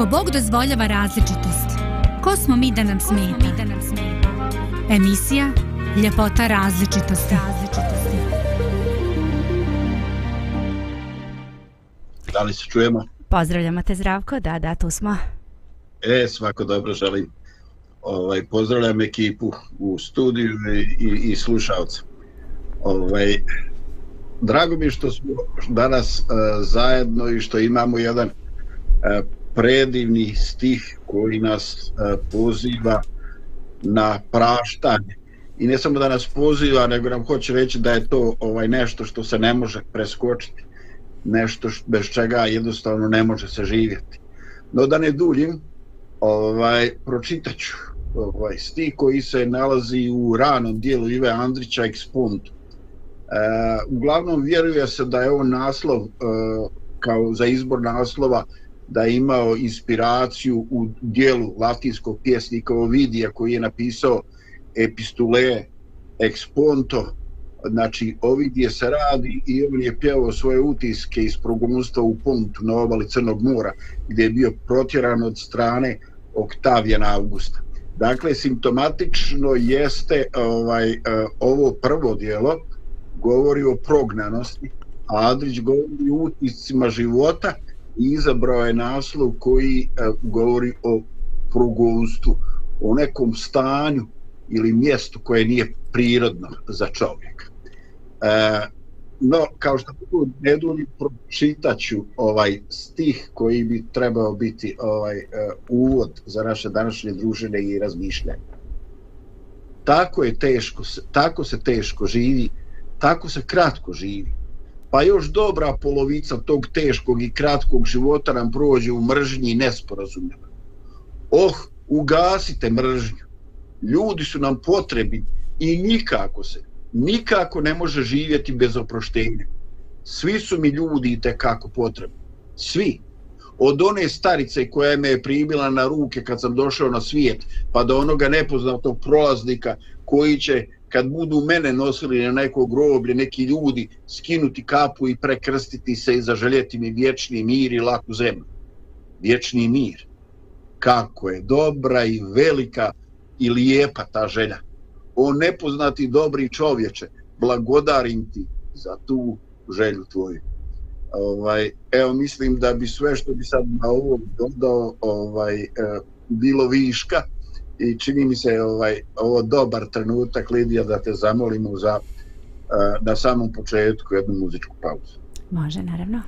Ako Bog dozvoljava različitost, ko smo mi da nam smeta? Emisija Ljepota različitosti. različitosti. Da li se čujemo? Pozdravljamo te Zdravko, da, da, tu smo. E, svako dobro želim. Ovaj, pozdravljam ekipu u studiju i, i, i slušalce. Ovaj, drago mi što smo danas uh, zajedno i što imamo jedan uh, predivni stih koji nas e, poziva na praštanje. I ne samo da nas poziva, nego nam hoće reći da je to ovaj nešto što se ne može preskočiti. Nešto bez čega jednostavno ne može se živjeti. No da ne duljim, ovaj, pročitaću ovaj, stih koji se nalazi u ranom dijelu Ive Andrića Expund. E, uglavnom vjeruje se da je on naslov e, kao za izbor naslova da je imao inspiraciju u dijelu latinskog pjesnika Ovidija koji je napisao Epistule Exponto. Znači Ovidije se radi i on je pjevao svoje utiske iz progonstva u Pontu na obali Crnog mora gdje je bio protjeran od strane Oktavijana Augusta. Dakle simptomatično jeste ovaj e, ovo prvo dijelo govori o prognanosti, a Adrić govori o utiscima života izabrao je naslov koji e, govori o progonstvu, o nekom stanju ili mjestu koje nije prirodno za čovjeka. E, no, kao što ne duli, pročitaću ovaj stih koji bi trebao biti ovaj uh, uvod za naše današnje družene i razmišljanje. Tako je teško, tako se teško živi tako se kratko živi. Pa još dobra polovica tog teškog i kratkog života nam prođe u mržnji i nesporazumljama. Oh, ugasite mržnju. Ljudi su nam potrebi i nikako se, nikako ne može živjeti bez oproštenja. Svi su mi ljudi i tekako potrebni. Svi. Od one starice koja me je primila na ruke kad sam došao na svijet, pa do onoga nepoznatog prolaznika koji će kad budu mene nosili na neko groblje, neki ljudi skinuti kapu i prekrstiti se i zaželjeti mi vječni mir i laku zemlju. Vječni mir. Kako je dobra i velika i lijepa ta želja. O nepoznati dobri čovječe, blagodarim ti za tu želju tvoju. Ovaj, evo mislim da bi sve što bi sad na ovo dodao ovaj, eh, bilo viška, i čini mi se ovaj ovo dobar trenutak Lidija da te zamolimo za uh, na samom početku jednu muzičku pauzu. Može, naravno.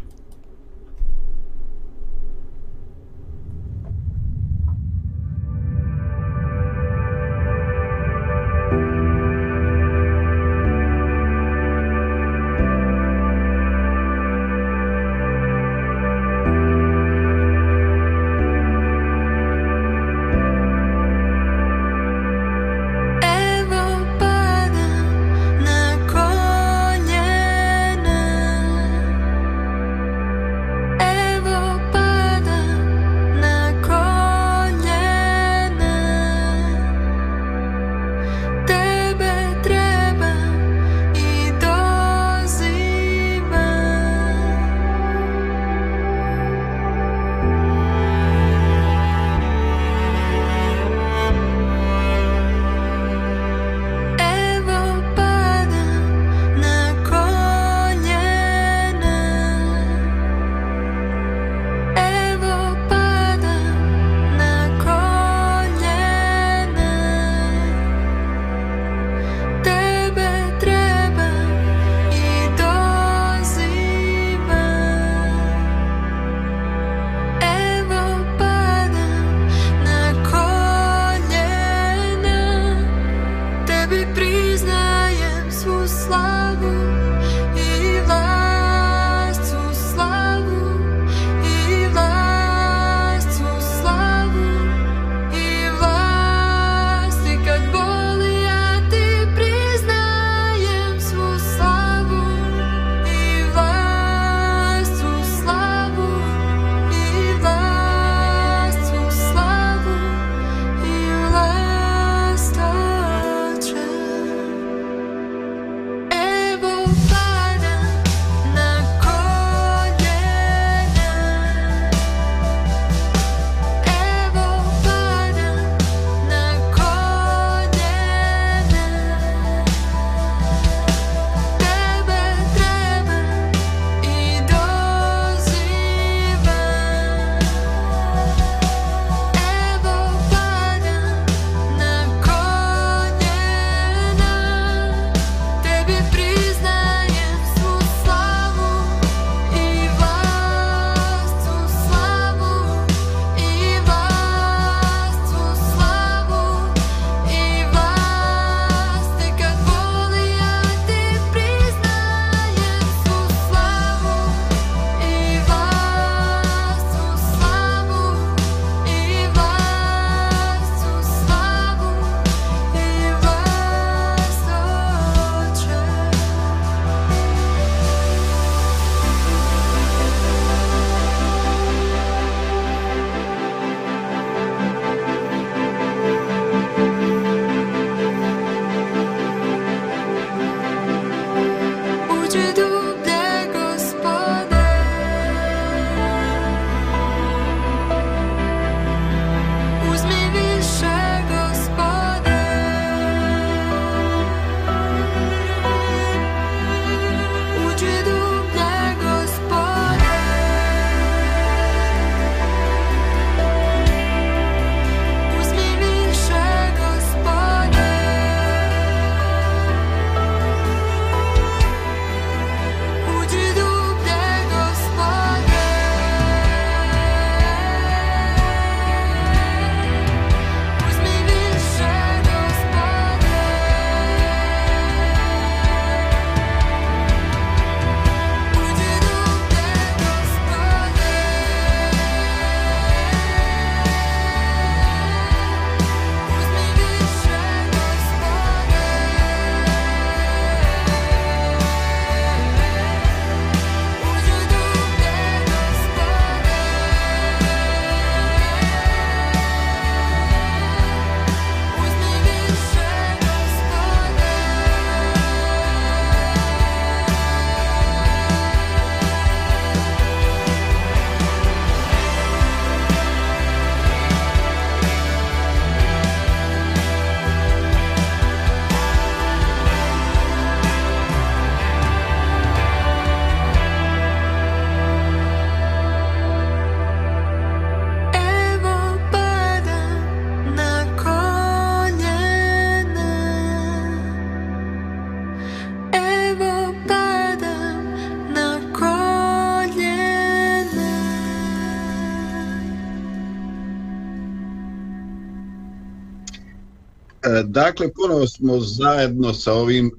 Dakle, ponovo smo zajedno sa ovim e,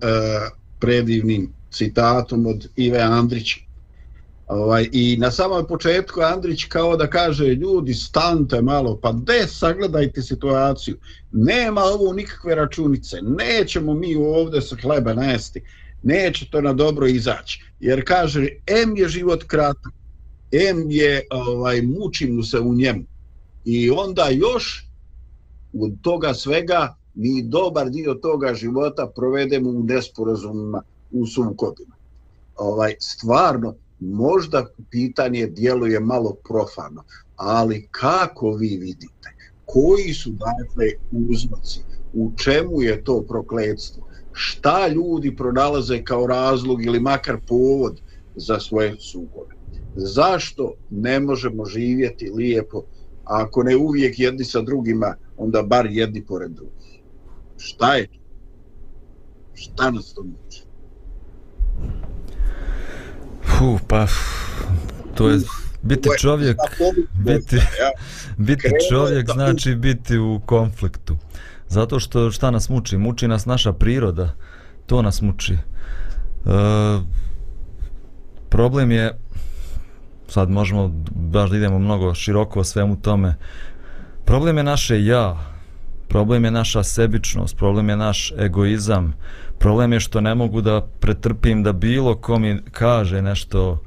predivnim citatom od Ive Andrića. Ovaj, I na samom početku Andrić kao da kaže ljudi stante malo, pa de sagledajte situaciju, nema ovo nikakve računice, nećemo mi ovdje sa hleba nesti, neće to na dobro izaći. Jer kaže, M je život kratak, M je, ovaj, mučim se u njemu. I onda još od toga svega mi dobar dio toga života provedemo u nesporazumima, u sukobima. Ovaj, stvarno, možda pitanje djeluje malo profano, ali kako vi vidite, koji su dakle uzmaci, u čemu je to prokledstvo, šta ljudi pronalaze kao razlog ili makar povod za svoje sukobe. Zašto ne možemo živjeti lijepo, ako ne uvijek jedni sa drugima, onda bar jedni pored drugih. Šta je to? Šta nas to muči? Fu, pa, to je biti čovjek, biti, biti čovjek znači biti u konfliktu. Zato što šta nas muči? Muči nas naša priroda. To nas muči. E, problem je, sad možemo baš da idemo mnogo široko o svemu tome, problem je naše ja, problem je naša sebičnost, problem je naš egoizam, problem je što ne mogu da pretrpim da bilo ko mi kaže nešto.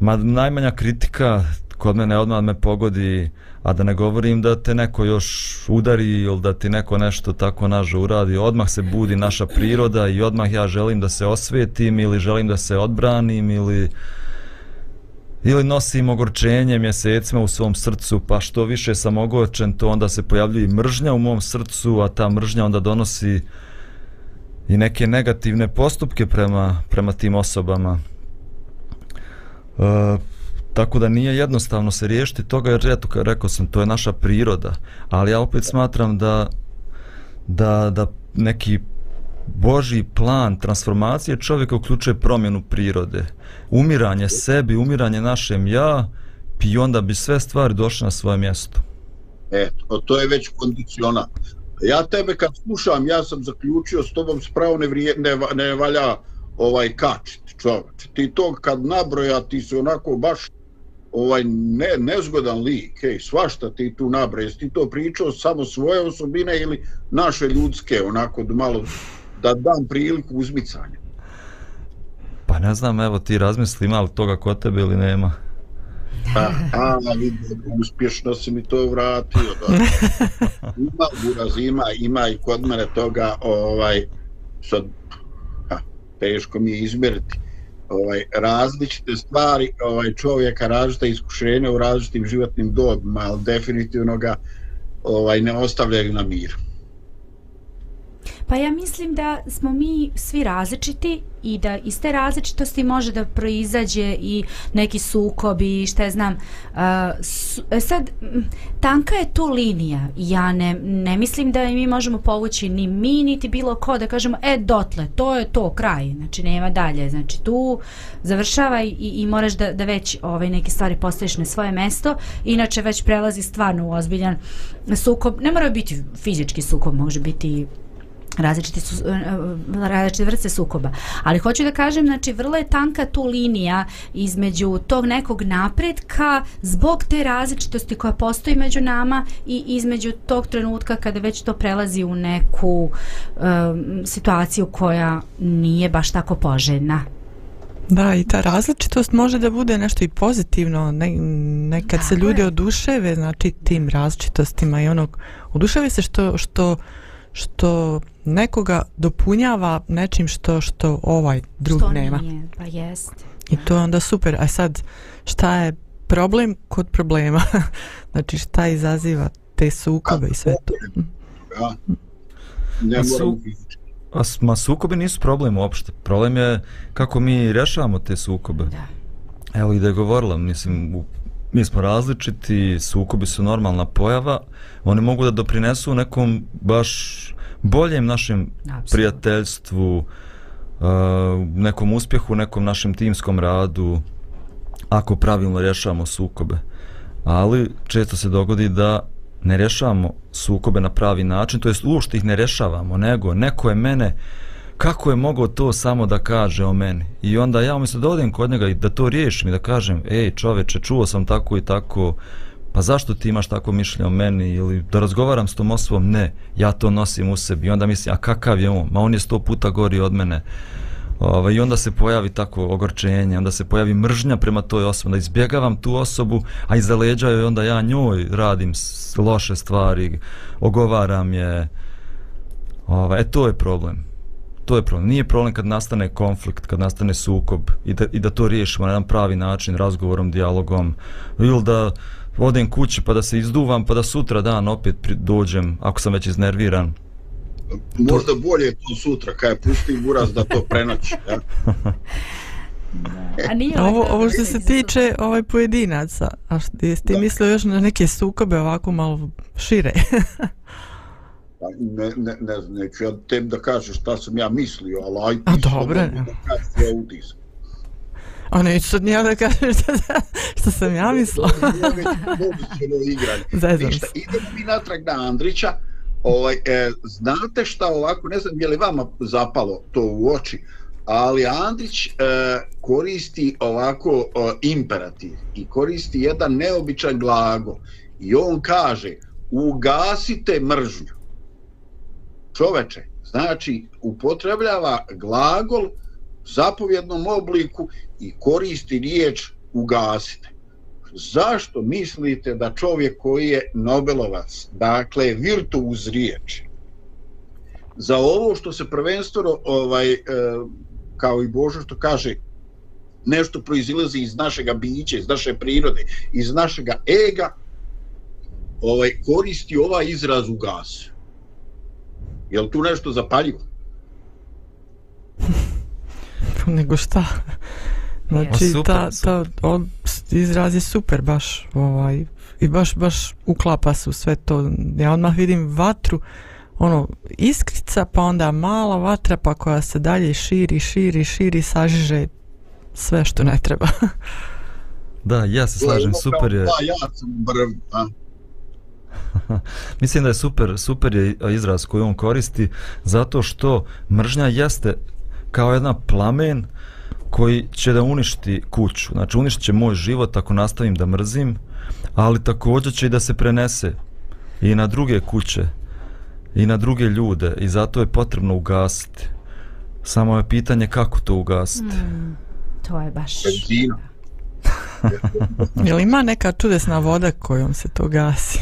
Ma najmanja kritika kod mene odmah me pogodi a da ne govorim da te neko još udari ili da ti neko nešto tako naže uradi. Odmah se budi naša priroda i odmah ja želim da se osvetim ili želim da se odbranim ili ili nosim ogorčenje mjesecima u svom srcu pa što više sam ogorčen to onda se pojavljuje mržnja u mom srcu a ta mržnja onda donosi i neke negativne postupke prema, prema tim osobama. E, tako da nije jednostavno se riješiti toga, jer eto, kao rekao sam, to je naša priroda. Ali ja opet smatram da, da, da neki Boži plan transformacije čovjeka uključuje promjenu prirode. Umiranje sebi, umiranje našem ja, i onda bi sve stvari došle na svoje mjesto. Eto, to je već kondiciona ja tebe kad slušam, ja sam zaključio s tobom spravo ne, vrije, ne, ne valja ovaj kačit čovječ. Ti to kad nabroja, ti se onako baš ovaj ne, nezgodan lik, ej, svašta ti tu nabroja. ti to pričao samo svoje osobine ili naše ljudske, onako malo da dam priliku uzmicanja? Pa ne znam, evo ti razmisli ima li toga kod tebe ili nema. Pa, a, vidim, uspješno si mi to vratio. Da. Ima buraz, ima, ima i kod mene toga, ovaj, sad, a, teško mi je izmjeriti. Ovaj, različite stvari ovaj, čovjeka, različite iskušenja u različitim životnim dobima, ali definitivno ga ovaj, ne ostavljaju na miru. Pa ja mislim da smo mi svi različiti i da iz te različitosti može da proizađe i neki sukob i šta je znam. Uh, su, e, sad, tanka je tu linija. Ja ne, ne mislim da mi možemo povući ni mi, niti bilo ko da kažemo, e, dotle, to je to, kraj. Znači, nema dalje. Znači, tu završava i, i moraš da, da već ovaj, neke stvari postaviš na svoje mesto. Inače, već prelazi stvarno u ozbiljan sukob. Ne mora biti fizički sukob, može biti različite su e, e, različite vrste sukoba. Ali hoću da kažem, znači vrlo je tanka tu linija između tog nekog napretka zbog te različitosti koja postoji među nama i između tog trenutka kada već to prelazi u neku um, situaciju koja nije baš tako poželjna. Da, i ta različitost može da bude nešto i pozitivno. Ne, nekad da, se ljudi oduševe, znači tim različitostima i onog oduševe se što, što što nekoga dopunjava nečim što što ovaj drug što nema. Nije, pa jest. I to je onda super. A sad, šta je problem kod problema? znači, šta izaziva te sukobe i sve to? Ja. Ne su, a, ma sukobe nisu problem uopšte. Problem je kako mi rješavamo te sukobe. Da. Evo i da je govorila, mislim, u, mi smo različiti, sukobi su normalna pojava, oni mogu da doprinesu nekom baš boljem našem Absolutno. prijateljstvu, uh, nekom uspjehu, nekom našem timskom radu, ako pravilno rješavamo sukobe. Ali često se dogodi da ne rješavamo sukobe na pravi način, to jest uopšte ih ne rješavamo, nego neko je mene, kako je mogao to samo da kaže o meni? I onda ja umjesto da odem kod njega i da to riješim i da kažem, ej čoveče, čuo sam tako i tako, pa zašto ti imaš tako mišljenje o meni ili da razgovaram s tom osobom, ne, ja to nosim u sebi i onda mislim, a kakav je on, ma on je sto puta gori od mene, Ovaj, I onda se pojavi tako ogorčenje, onda se pojavi mržnja prema toj osobi, da izbjegavam tu osobu, a iza leđa joj onda ja njoj radim loše stvari, ogovaram je. Ovaj, e, to je problem. To je problem. Nije problem kad nastane konflikt, kad nastane sukob i da, i da to riješimo na jedan pravi način, razgovorom, dijalogom, ili da odem kući pa da se izduvam, pa da sutra dan opet dođem, ako sam već iznerviran, možda bolje to sutra, kaj pusti buraz da to prenoći. Ja? A nije ovo, ovo što se tiče ovaj pojedinaca, a što jesi ti mislio još na neke sukobe ovako malo šire? Pa, ne, ne, ne, neću ja tem da kažem šta sam ja mislio, ali aj a dobro, da kažem ja utisak. A neću sad nija da kažem šta, šta sam ja mislila. Zezam se. Idemo mi natrag na Andrića, ovaj, e, znate šta ovako, ne znam je li vama zapalo to u oči, ali Andrić e, koristi ovako e, imperativ i koristi jedan neobičan glagol i on kaže ugasite mržnju. Čoveče, znači upotrebljava glagol zapovjednom obliku i koristi riječ ugasite zašto mislite da čovjek koji je Nobelovac, dakle virtuuz riječi, za ovo što se prvenstveno, ovaj, e, kao i Božo što kaže, nešto proizilazi iz našega bića, iz naše prirode, iz našega ega, ovaj, koristi ovaj izraz u. Je li tu nešto zapaljivo? Nego šta? Znači, super, ta, ta on, izraz je super baš, ovaj, i baš, baš uklapa se u sve to. Ja odmah vidim vatru, ono, iskrica, pa onda mala vatra, pa koja se dalje širi, širi, širi, sažiže sve što ne treba. da, ja se slažem, super je. Da, ja sam brv, a? Mislim da je super, super je izraz koji on koristi, zato što mržnja jeste kao jedna plamen, koji će da uništi kuću. Znači uništit će moj život ako nastavim da mrzim, ali također će i da se prenese i na druge kuće i na druge ljude i zato je potrebno ugasiti. Samo je pitanje kako to ugasiti. Mm, to je baš... Je li ima neka čudesna voda kojom se to gasi?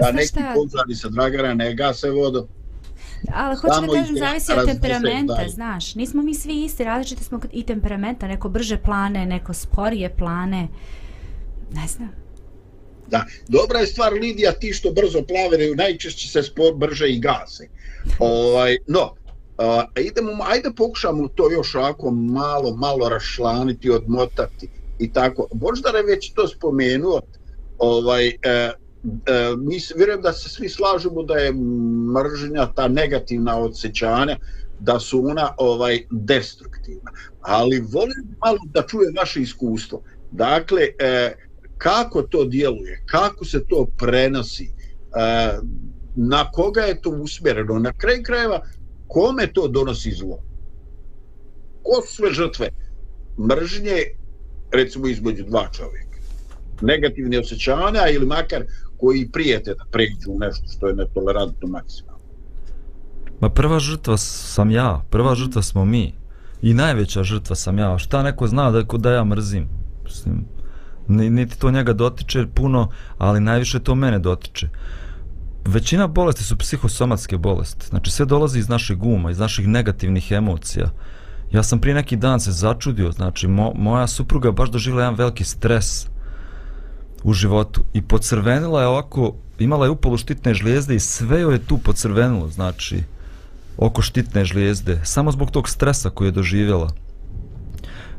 Da, neki požari sa Dragara ne gase vodu. Ali hoću da kažem, zavisi od temperamenta, dalje. znaš. Nismo mi svi isti, različiti smo i temperamenta, neko brže plane, neko sporije plane. Ne znam. Da, dobra je stvar, Lidija, ti što brzo plaviraju, najčešće se spor, brže i gase. ovaj, no, a, idemo, ajde pokušamo to još ovako malo, malo rašlaniti, odmotati i tako. Boždar je već to spomenuo, ovaj, e, e, mi vjerujem da se svi slažemo da je mržnja ta negativna odsećanja da su ona ovaj destruktivna. Ali volim malo da čujem vaše iskustvo. Dakle e, kako to djeluje? Kako se to prenosi? E, na koga je to usmjereno? Na kraj krajeva kome to donosi zlo? Ko su sve žrtve? Mržnje recimo između dva čovjeka. Negativne osjećanja ili makar koji prijete da pređu nešto što je netolerantno maksimalno. Ma prva žrtva sam ja, prva žrtva smo mi. I najveća žrtva sam ja. Šta neko zna da, da ja mrzim? Mislim, niti to njega dotiče puno, ali najviše to mene dotiče. Većina bolesti su psihosomatske bolesti. Znači sve dolazi iz naših guma, iz naših negativnih emocija. Ja sam prije neki dan se začudio, znači mo, moja supruga baš doživjela jedan veliki stres u životu i pocrvenila je ovako, imala je upalu štitne žlijezde i sve joj je tu pocrvenilo, znači, oko štitne žlijezde, samo zbog tog stresa koji je doživjela.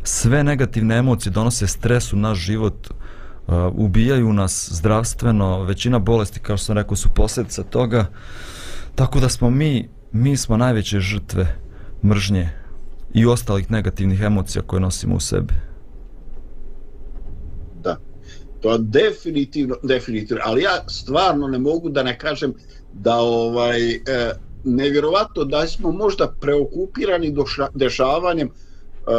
Sve negativne emocije donose stres u naš život, uh, ubijaju nas zdravstveno, većina bolesti, kao što sam rekao, su posljedica toga, tako da smo mi, mi smo najveće žrtve mržnje i ostalih negativnih emocija koje nosimo u sebi. To definitivno, definitivno. Ali ja stvarno ne mogu da ne kažem da ovaj e, nevjerovatno da smo možda preokupirani doša, dešavanjem e,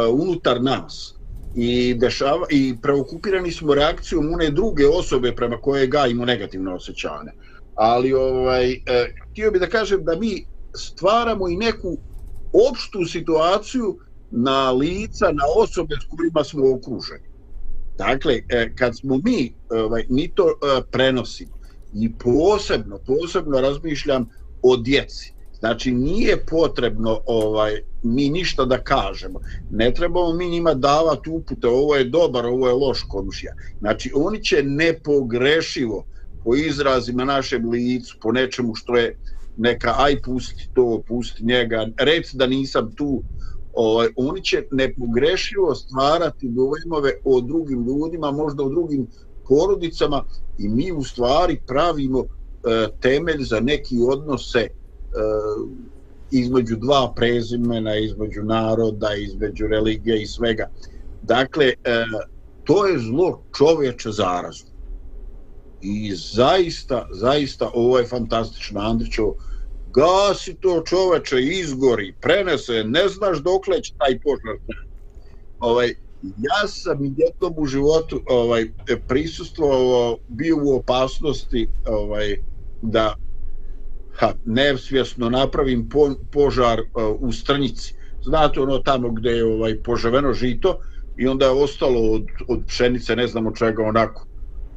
unutar nas i dešava i preokupirani smo reakcijom one druge osobe prema koje gajimo negativne osjećanje. Ali ovaj e, htio bih da kažem da mi stvaramo i neku opštu situaciju na lica, na osobe s kojima smo okruženi. Dakle, e, kad smo mi, ovaj, mi to e, prenosimo i posebno, posebno razmišljam o djeci. Znači, nije potrebno ovaj mi ništa da kažemo. Ne trebamo mi njima davati upute, ovo je dobar, ovo je loš komšija. Znači, oni će nepogrešivo po izrazima našem licu, po nečemu što je neka, aj pusti to, pusti njega, reci da nisam tu, ovaj, oni će nepogrešivo stvarati dojmove o drugim ljudima, možda o drugim porodicama i mi u stvari pravimo e, temelj za neki odnose e, između dva prezimena, između naroda, između religije i svega. Dakle, e, to je zlo čovječa zarazu. I zaista, zaista, ovo je fantastično, Andrićo, gasi to čoveče, izgori, prenese, ne znaš dokle će taj požar. Ovaj, ja sam jednom u životu ovaj, prisustvovao, bio u opasnosti ovaj, da ha, nevsvjesno napravim po, požar uh, u Strnjici. Znate ono tamo gdje je ovaj, požaveno žito i onda je ostalo od, od pšenice, ne znam od čega onako,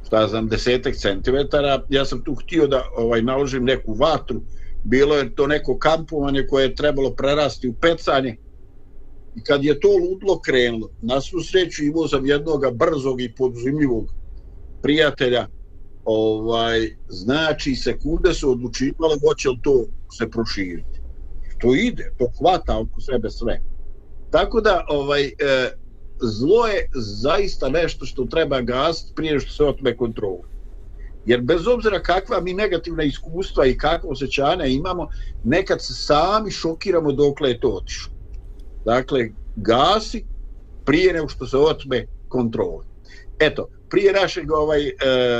šta znam, desetak centimetara. Ja sam tu htio da ovaj naložim neku vatru, bilo je to neko kampovanje koje je trebalo prerasti u pecanje i kad je to ludlo krenulo, na svu sreću imao sam jednog brzog i podzimljivog prijatelja, ovaj, znači sekunde su odlučivale hoće li to se proširiti. To ide, to hvata oko sebe sve. Tako da ovaj, e, zlo je zaista nešto što treba gasiti prije što se otme kontrolu. Jer bez obzira kakva mi negativna iskustva i kakva osjećanja imamo, nekad se sami šokiramo dokle je to otišlo. Dakle, gasi prije nego što se otme kontrola. Eto, prije našeg ovaj, e,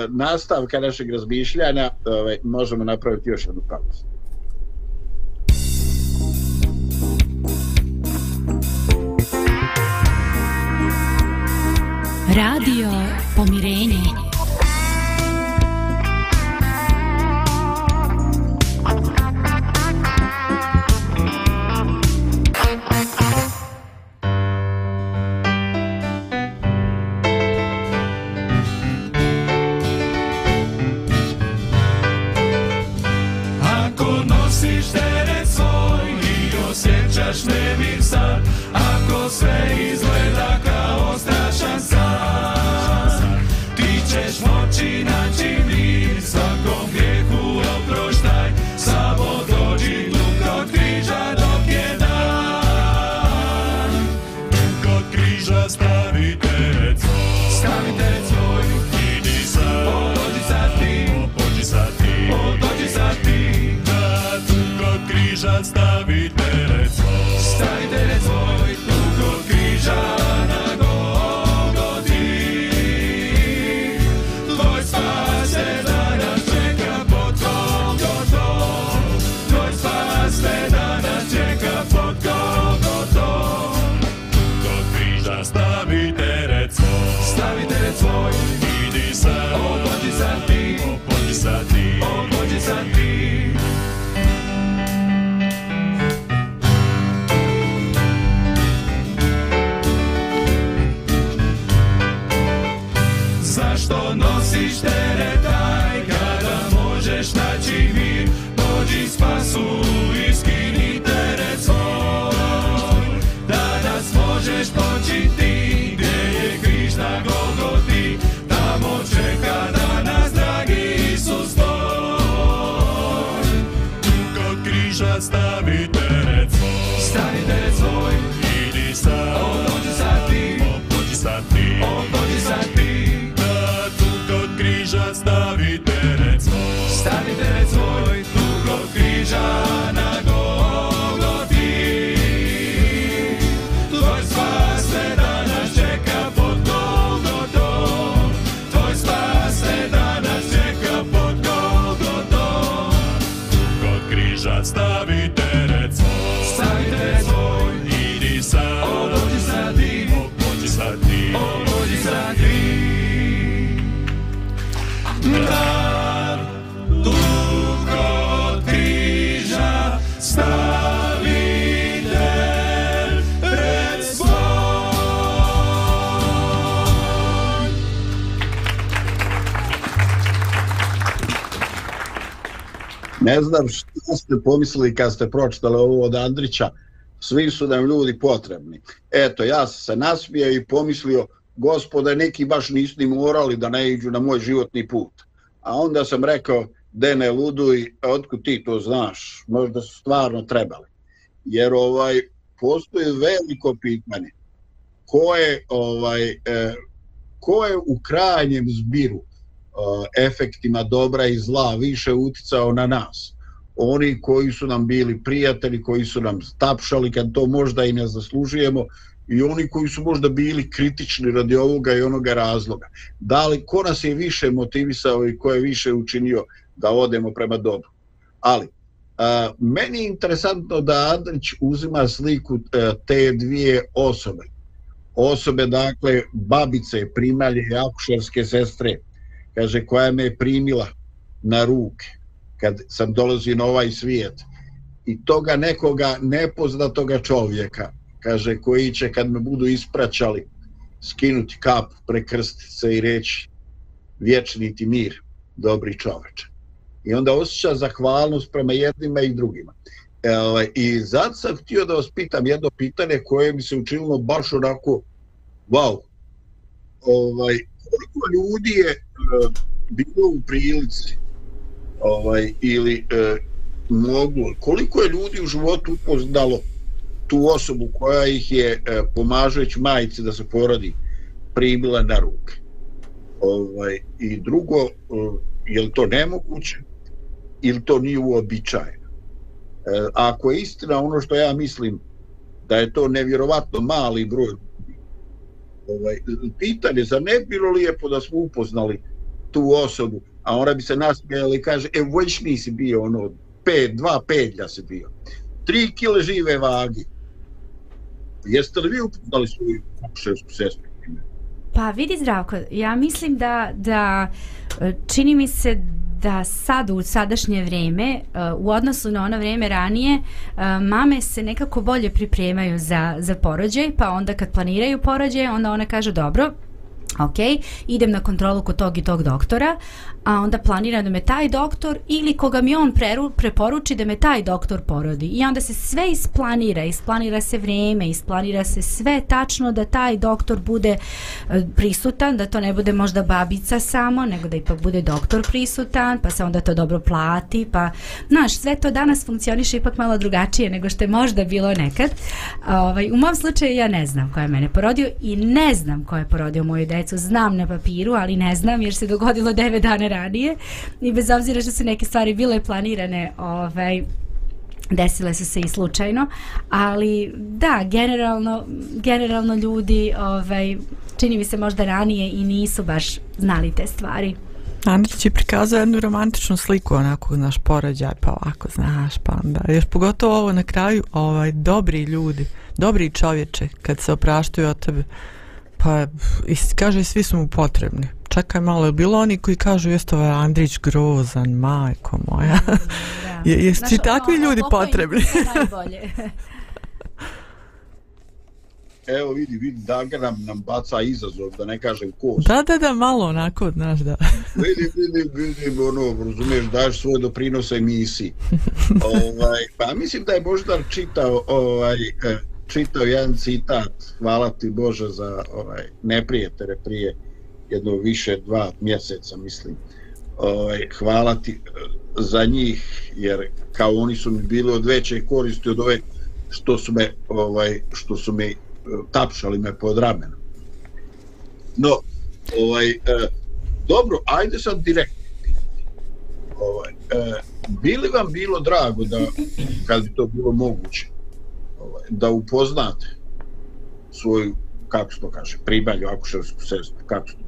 nastavka, našeg razmišljanja, ovaj, možemo napraviti još jednu pauzu. Radio Pomirenje. Weźmy me. Ne znam što ste pomislili kad ste pročitali ovo od Andrića, svi su nam ljudi potrebni. Eto, ja sam se nasmijao i pomislio, gospode, neki baš nisu ni morali da ne iđu na moj životni put. A onda sam rekao, Dene luduj, e, otkud ti to znaš, možda su stvarno trebali. Jer ovaj postoji veliko pitanje, ko je, ovaj, eh, ko je u krajnjem zbiru efektima dobra i zla više uticao na nas. Oni koji su nam bili prijatelji, koji su nam tapšali kad to možda i ne zaslužujemo i oni koji su možda bili kritični radi ovoga i onoga razloga. Da li ko nas je više motivisao i ko je više učinio da odemo prema dobru. Ali, a, meni je interesantno da Andrić uzima sliku a, te dvije osobe. Osobe, dakle, babice, primalje, akušarske sestre, kaže, koja me je primila na ruke kad sam dolazio na ovaj svijet i toga nekoga nepoznatoga čovjeka, kaže, koji će kad me budu ispraćali skinuti kap prekrstice i reći vječni ti mir, dobri čoveč. I onda osjeća zahvalnost prema jednima i drugima. E, ovaj, I zato sam htio da vas pitam jedno pitanje koje mi se učinilo baš onako wow. Ovaj, koliko ljudi je e, bilo u prilici ovaj, ili e, moglo, koliko je ljudi u životu upoznalo tu osobu koja ih je e, pomažujući majici da se porodi primila na ruke. Ovaj, I drugo, e, je li to nemoguće ili to nije uobičajeno? E, ako je istina ono što ja mislim da je to nevjerovatno mali broj ovaj, pitanje, za ne bilo lijepo da smo upoznali tu osobu, a ona bi se nasmijala i kaže, e, već nisi bio ono, pet, dva pedlja si bio. Tri kile žive vagi. Jeste li vi upoznali svoju kuševsku sestru? Pa vidi Zdravko, ja mislim da, da e, čini mi se da sad u sadašnje vrijeme uh, u odnosu na ono vrijeme ranije uh, mame se nekako bolje pripremaju za, za porođaj pa onda kad planiraju porođaj onda ona kaže dobro ok, idem na kontrolu kod tog i tog doktora, a onda planira da me taj doktor ili koga mi on preru, preporuči da me taj doktor porodi. I onda se sve isplanira, isplanira se vrijeme, isplanira se sve tačno da taj doktor bude e, prisutan, da to ne bude možda babica samo, nego da ipak bude doktor prisutan, pa se onda to dobro plati, pa, znaš, sve to danas funkcioniše ipak malo drugačije nego što je možda bilo nekad. Ovaj, u mom slučaju ja ne znam ko je mene porodio i ne znam ko je porodio moju decu. Znam na papiru, ali ne znam jer se dogodilo 9 dana ranije i bez obzira što su neke stvari bile planirane ovaj, desile su se i slučajno ali da, generalno generalno ljudi ovaj, čini mi se možda ranije i nisu baš znali te stvari. Andrić je prikazao jednu romantičnu sliku onako naš porođaj pa ovako znaš pa onda. Još pogotovo ovo na kraju ovaj dobri ljudi dobri čovječe kad se opraštaju od tebe pa i kaže svi su mu potrebni čekaj malo, je bilo oni koji kažu jeste ovaj Andrić grozan, majko moja. Da. Je, jesu ti takvi ljudi potrebni? Evo vidi, vidi, Daga nam, nam baca izazov, da ne kažem ko. Da, da, da, malo onako, znaš, da. vidi, vidi, vidi, ono, razumiješ, daš svoj doprinos emisiji. ovaj, pa mislim da je Boždar čitao, ovaj, eh, čitao jedan citat, hvala ti Bože za ovaj, neprijetere prije jedno više dva mjeseca mislim ovaj, hvala ti eh, za njih jer kao oni su mi bili od veće koristi od ove što su me ovaj što su me eh, tapšali me pod ramenom no ovaj eh, dobro ajde sad direktno. ovaj eh, bili vam bilo drago da kad bi to bilo moguće ovaj, da upoznate svoju kako se to kaže, pribalju akušersku sestru, kako se to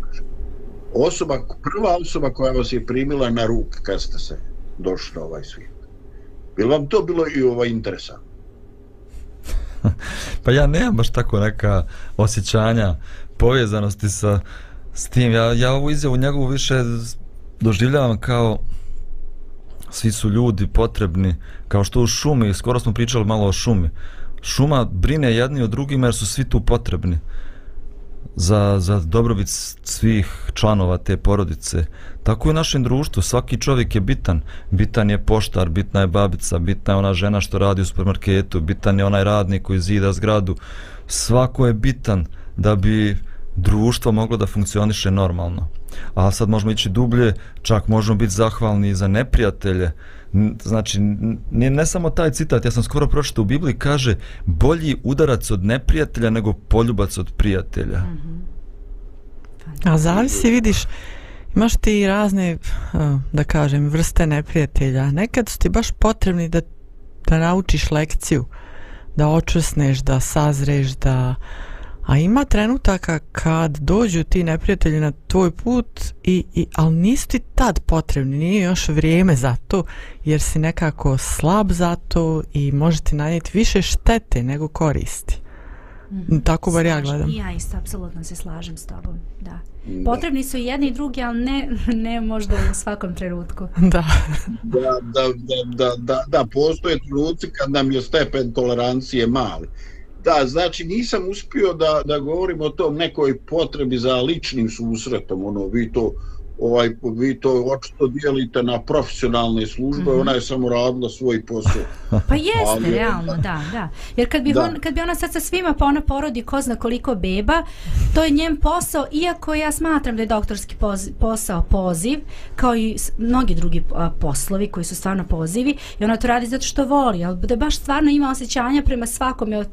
osoba, prva osoba koja vas je primila na ruk kad ste se došli na ovaj svijet. Bilo vam to bilo i ovaj interesantno? pa ja nemam baš tako neka osjećanja povezanosti sa s tim. Ja, ja ovu izjavu njegovu više doživljavam kao svi su ljudi potrebni, kao što u šumi, skoro smo pričali malo o šumi. Šuma brine jedni o drugima jer su svi tu potrebni za, za dobrobit svih članova te porodice. Tako je u našem društvu, svaki čovjek je bitan. Bitan je poštar, bitna je babica, bitna je ona žena što radi u supermarketu, bitan je onaj radnik koji zida zgradu. Svako je bitan da bi društvo moglo da funkcioniše normalno. A sad možemo ići dublje, čak možemo biti zahvalni za neprijatelje. Znači, ne, ne samo taj citat, ja sam skoro pročitao u Bibliji, kaže bolji udarac od neprijatelja nego poljubac od prijatelja. Mm -hmm. A zavisi, vidiš, imaš ti razne, da kažem, vrste neprijatelja. Nekad su ti baš potrebni da, da naučiš lekciju, da očusneš, da sazreš, da... A ima trenutaka kad dođu ti neprijatelji na tvoj put, i, i, ali nisu ti tad potrebni, nije još vrijeme za to, jer si nekako slab za to i može ti nanijeti više štete nego koristi. Mm -hmm. Tako bar ja gledam. Ja isto, apsolutno se slažem s tobom, da. Potrebni su jedni i drugi, ali ne, ne možda u svakom trenutku. Da. da, da, da, da, da, da, postoje trenutci kad nam je stepen tolerancije mali. Da, znači nisam uspio da, da govorim o tom nekoj potrebi za ličnim susretom, ono, vi to, ovaj, vi to očito dijelite na profesionalne službe, mm -hmm. ona je samo radila svoj posao. Pa jeste, Ali, realno, da, da. Jer kad bi, da. On, kad bi ona sad sa svima, pa ona porodi ko zna koliko beba, to je njen posao, iako ja smatram da je doktorski poz, posao poziv, kao i mnogi drugi a, poslovi koji su stvarno pozivi, i ona to radi zato što voli, ali da baš stvarno ima osjećanja prema svakom od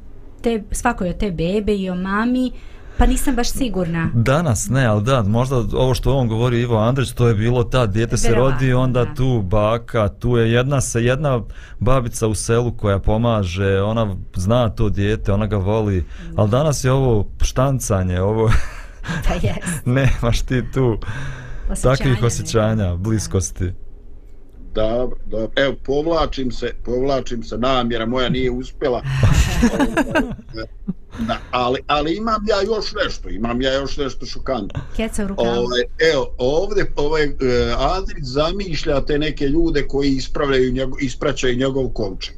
te, svakoj od te bebe i o mami, pa nisam baš sigurna. Danas ne, ali da, možda ovo što on govori Ivo Andrić, to je bilo ta, dijete se rodi, onda da. tu baka, tu je jedna se jedna babica u selu koja pomaže, ona zna to dijete, ona ga voli, ali danas je ovo štancanje, ovo... Pa jes. Nemaš ti tu osjećanja takvih osjećanja, bliskosti. Da. Dobro, dobro. Evo, povlačim se, povlačim se, namjera moja nije uspjela. da, ali, ali imam ja još nešto, imam ja još nešto šokantno. Keca u rukavu. Ovaj, evo, ovdje, ovaj, uh, Andrić zamišlja te neke ljude koji ispravljaju njegov, ispraćaju njegov kovčeg.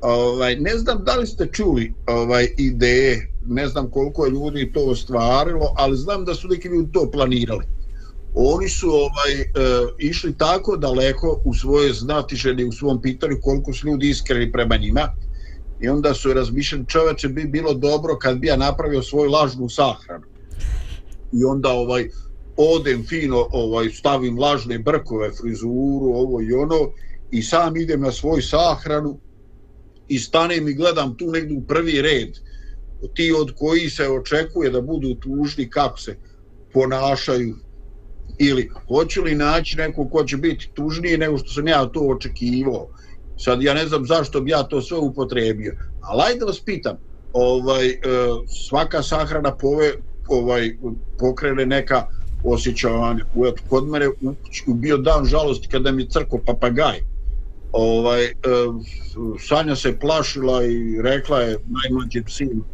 Ovaj, ne znam da li ste čuli ovaj ideje, ne znam koliko je ljudi to ostvarilo, ali znam da su neki ljudi to planirali oni su ovaj e, išli tako daleko u svoje znatiženi u svom pitanju koliko su ljudi iskreni prema njima. I onda su razmišljali čoveče bi bilo dobro kad bi ja napravio svoju lažnu sahranu. I onda ovaj odem fino ovaj stavim lažne brkove frizuru ovo i ono i sam idem na svoju sahranu i stanem i gledam tu negdje u prvi red. Ti od koji se očekuje da budu tužni kako se ponašaju ili hoću li naći neko ko će biti tužniji nego što sam ja to očekivao? Sad ja ne znam zašto bi ja to sve upotrebio. Ali ajde vas pitam ovaj, e, svaka sahrana pove, ovaj, pokrene neka osjećavanja. Kod mene bio dan žalosti kada mi crko papagaj. Ovaj, e, Sanja se plašila i rekla je najmlađim sinu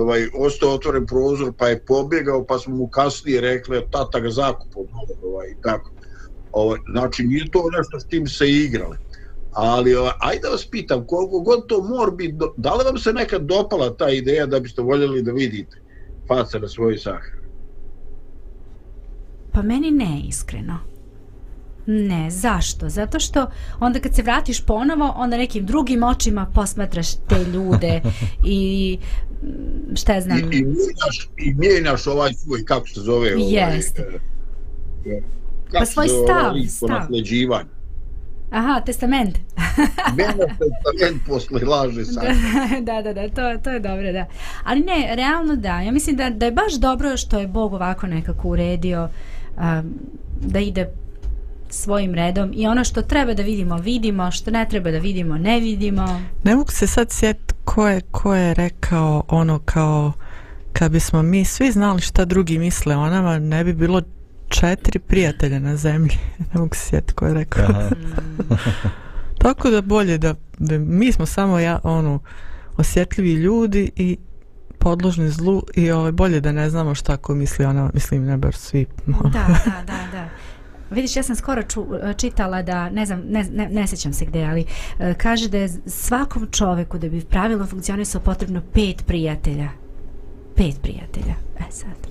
ovaj, ostao otvoren prozor pa je pobjegao pa smo mu kasnije rekli tata ga zakupao ovaj, tako. Ovaj, znači nije to nešto s tim se igrali ali ovaj, ajde vas pitam koliko god to mora biti da li vam se nekad dopala ta ideja da biste voljeli da vidite face na svoj sahrani pa meni ne iskreno Ne, zašto? Zato što onda kad se vratiš ponovo, onda nekim drugim očima posmatraš te ljude i mm, šta ja znam... I, i, mijenjaš, i mijenjaš ovaj svoj, kako se zove? Ovaj, Jeste. Eh, pa svoj stav, ovaj, stav. Aha, testament. Mene testament posle laže sad. da, da, da, to, to je dobro, da. Ali ne, realno da. Ja mislim da, da je baš dobro što je Bog ovako nekako uredio um, da ide svojim redom i ono što treba da vidimo, vidimo, što ne treba da vidimo, ne vidimo. Ne mogu se sad sjet ko je, ko je rekao ono kao kad bismo mi svi znali šta drugi misle o nama, ne bi bilo četiri prijatelja na zemlji. ne mogu se sjet ko je rekao. Tako da bolje da, da mi smo samo ja, ono, osjetljivi ljudi i podložni zlu i ovaj bolje da ne znamo šta ko misli ona, mislim ne bar svi. da, da, da, da. Vidiš, ja sam skoro ču, čitala da, ne znam, ne, ne, ne sjećam se gde, ali e, kaže da je svakom čoveku da bi pravilno funkcionisao potrebno pet prijatelja. Pet prijatelja. E sad.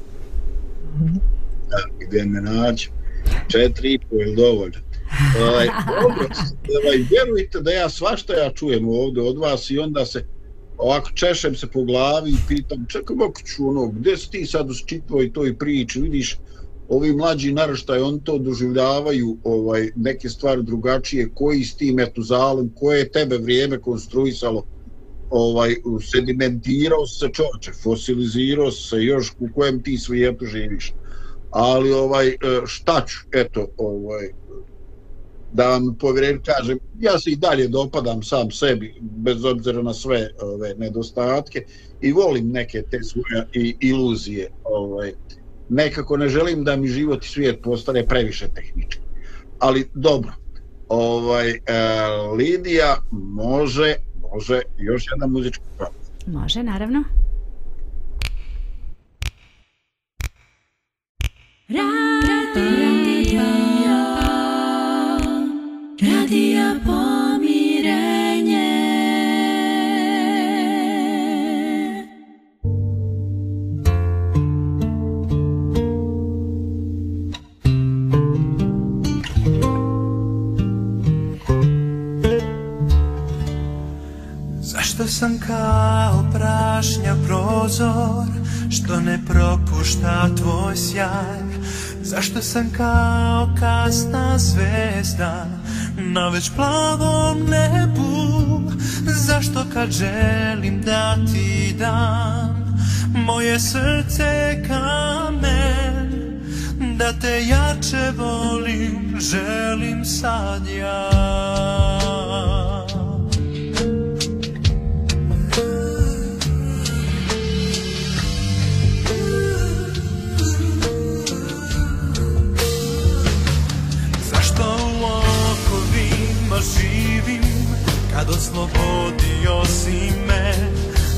Da, gdje me nađe? Četiri i pol je dovoljno. Ovaj, dobro, ovaj, vjerujte da ja svašta ja čujem ovdje od vas i onda se ovako češem se po glavi i pitam čekaj kako ću ono, gdje si ti sad u čitvoj toj priči, vidiš ovi mlađi naraštaj, on to doživljavaju ovaj neke stvari drugačije, koji s tim etuzalom, koje je tebe vrijeme konstruisalo, ovaj sedimentirao se čoče, fosilizirao se još u kojem ti svijetu živiš. Ali ovaj e, šta ću, eto, ovaj da vam povjerim, kažem, ja se i dalje dopadam sam sebi, bez obzira na sve ove nedostatke i volim neke te svoje i iluzije. Ovaj, nekako ne želim da mi život i svijet postane previše tehnički. Ali dobro, ovaj, e, Lidija može, može još jedna muzička prava. Može, naravno. Radio, radio pomirenje. Sam kao prašnja prozor Što ne propušta tvoj sjaj. Zašto sam kao kasna zvezda Na već plavom nebu? Zašto kad želim da ti dam Moje srce je kamen? Da te jače volim Želim sad ja. Kad oslobodio si me?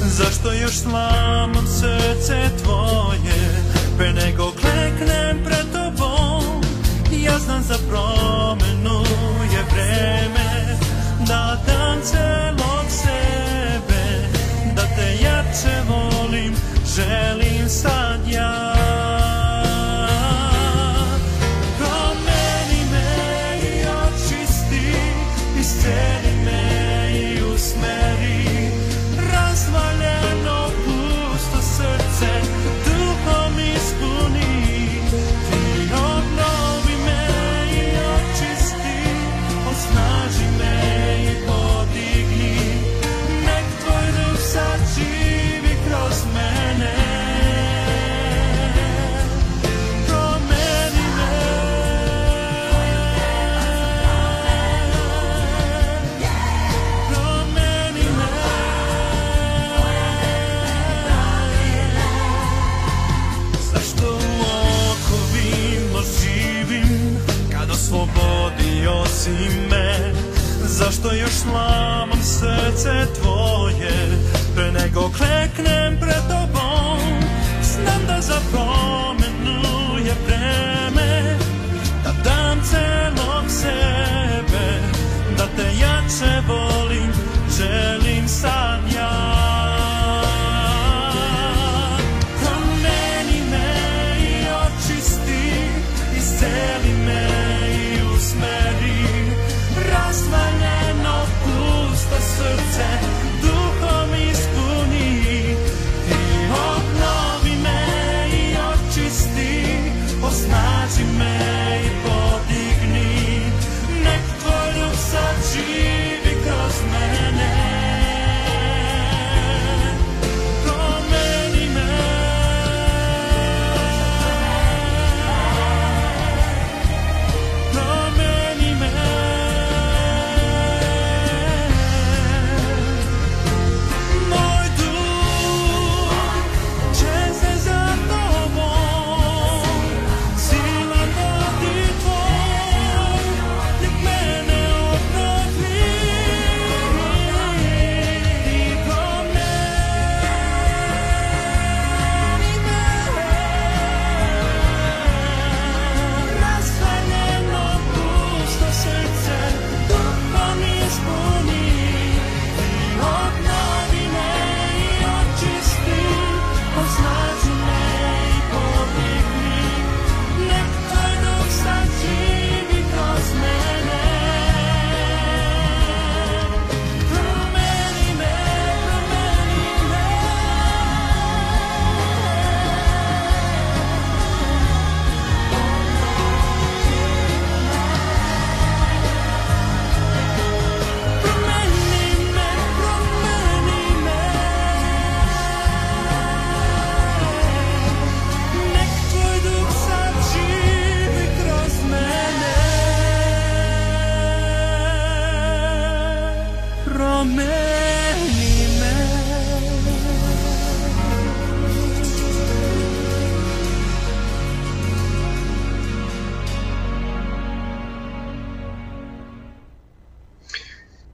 Zašto još slamam srce tvoje? Pre nego kleknem pred tobom Ja znam za promenu je vreme. Da dam celog sebe Da te jače volim Želim sad ja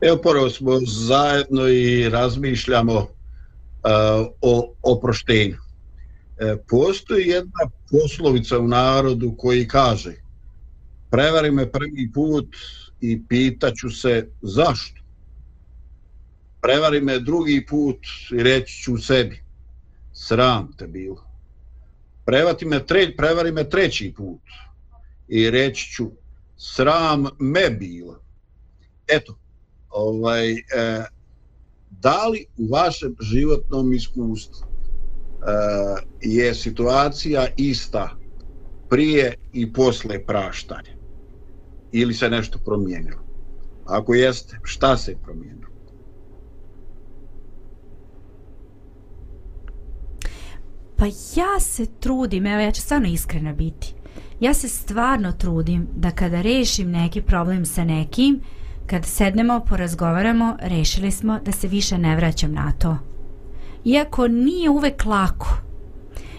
Evo ponovo smo zajedno i razmišljamo uh, o oproštenju. E, postoji jedna poslovica u narodu koji kaže prevari me prvi put i pitaću se zašto. Prevari me drugi put i reći ću sebi sram te bilo. Prevati me, tre, prevari me treći put i reći ću sram me bilo. Eto, ovaj, e, da li u vašem životnom iskustvu e, je situacija ista prije i posle praštanja? Ili se nešto promijenilo? Ako jeste, šta se promijenilo? Pa ja se trudim, evo ja ću stvarno iskrena biti. Ja se stvarno trudim da kada rešim neki problem sa nekim, kad sednemo, porazgovaramo, rešili smo da se više ne vraćam na to. Iako nije uvek lako.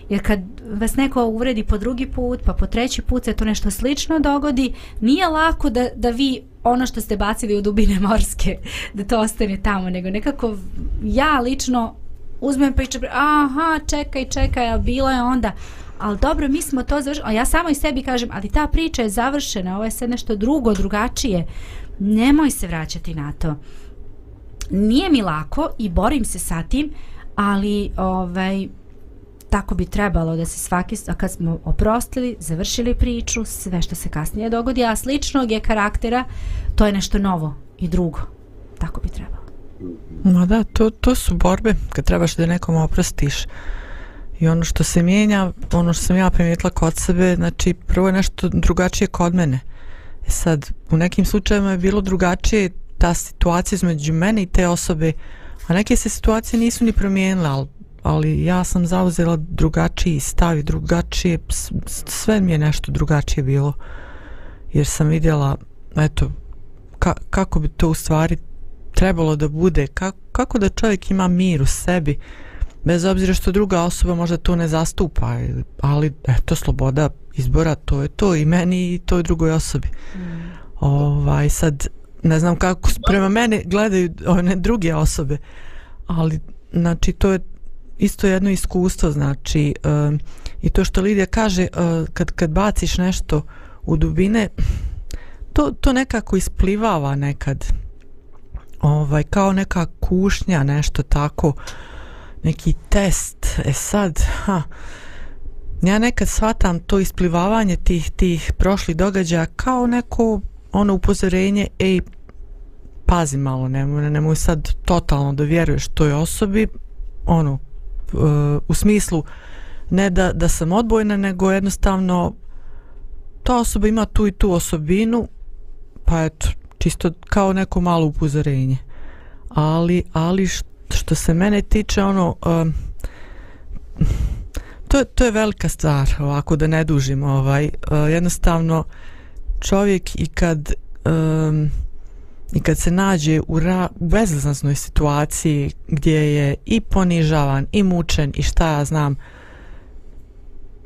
Jer kad vas neko uvredi po drugi put, pa po treći put se to nešto slično dogodi, nije lako da, da vi ono što ste bacili u dubine morske, da to ostane tamo, nego nekako ja lično uzmem pa iče, aha, čekaj, čekaj, a bilo je onda, ali dobro, mi smo to završili, a ja samo i sebi kažem, ali ta priča je završena, ovo je sve nešto drugo, drugačije, nemoj se vraćati na to. Nije mi lako i borim se sa tim, ali ovaj, tako bi trebalo da se svaki, a kad smo oprostili, završili priču, sve što se kasnije dogodi, a sličnog je karaktera, to je nešto novo i drugo. Tako bi trebalo. Ma da, to, to su borbe kad trebaš da nekom oprostiš. I ono što se mijenja, ono što sam ja primijetila kod sebe, znači prvo je nešto drugačije kod mene. Mm sad, u nekim slučajevima je bilo drugačije ta situacija između mene i te osobe, a neke se situacije nisu ni promijenile, ali, ali ja sam zauzela drugačiji stav i drugačije, sve mi je nešto drugačije bilo. Jer sam vidjela, eto, ka, kako bi to u stvari trebalo da bude, kako, kako da čovjek ima mir u sebi, bez obzira što druga osoba možda to ne zastupa, ali eto, sloboda izbora, to je to i meni i toj drugoj osobi. Mm. Ovaj, sad, ne znam kako prema mene gledaju one druge osobe, ali, znači, to je isto jedno iskustvo, znači, um, i to što Lidija kaže, uh, kad, kad baciš nešto u dubine, to, to nekako isplivava nekad, ovaj, kao neka kušnja, nešto tako, neki test, e sad, ha, ja nekad shvatam to isplivavanje tih tih prošlih događaja kao neko ono upozorenje ej pazi malo nemoj nemoj sad totalno da vjeruješ toj osobi. Ono uh, u smislu ne da, da sam odbojna nego jednostavno ta osoba ima tu i tu osobinu pa eto čisto kao neko malo upozorenje. Ali ali što što se mene tiče ono um, to, to je velika stvar, ovako da ne dužim. Ovaj, uh, jednostavno, čovjek i kad, um, i kad se nađe u, ra, u bezlaznoj situaciji gdje je i ponižavan, i mučen, i šta ja znam,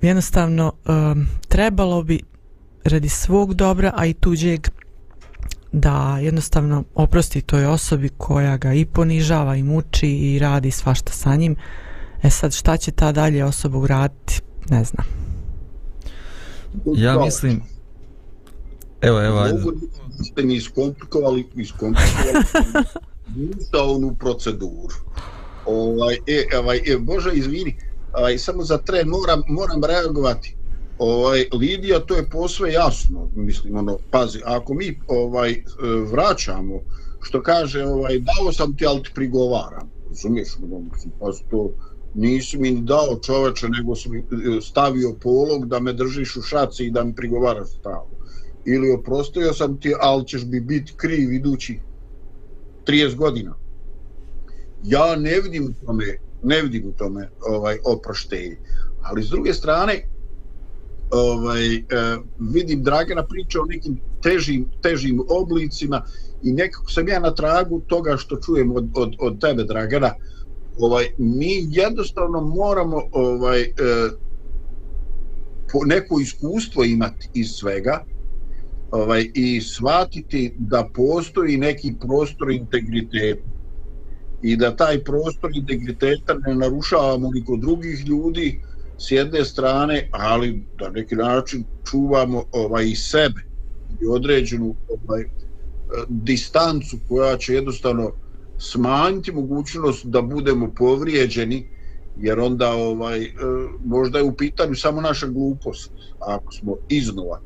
jednostavno, um, trebalo bi radi svog dobra, a i tuđeg, da jednostavno oprosti toj osobi koja ga i ponižava i muči i radi svašta sa njim. E sad šta će ta dalje osoba uraditi, ne znam. Ja mislim... Evo, evo, ajde. Mogu da ste mi iskomplikovali, iskomplikovali za onu proceduru. Ovaj, e, ovaj, e, Bože, izvini, ovaj, samo za tren moram, moram reagovati. Ovaj, Lidija, to je posve jasno, mislim, ono, pazi, ako mi ovaj e, vraćamo, što kaže, ovaj, dao sam ti, ali ti prigovaram, razumiješ, ono, mislim, pa to, nisi mi ni dao čoveče, nego sam e, stavio polog da me držiš u šaci i da mi prigovaraš stalo. Ili oprostio sam ti, ali ćeš bi biti kriv idući 30 godina. Ja ne vidim u tome, ne vidim u tome ovaj, oproštenje. Ali s druge strane, ovaj, eh, vidim Dragana priča o nekim težim, težim oblicima i nekako sam ja na tragu toga što čujem od, od, od tebe Dragana. Ovaj, mi jednostavno moramo ovaj, eh, po neko iskustvo imati iz svega ovaj, i shvatiti da postoji neki prostor integriteta i da taj prostor integriteta ne narušavamo ni kod drugih ljudi s jedne strane, ali da neki način čuvamo ovaj i sebe i određenu ovaj e, distancu koja će jednostavno smanjiti mogućnost da budemo povrijeđeni jer onda ovaj e, možda je u pitanju samo naša glupost. Ako smo iznova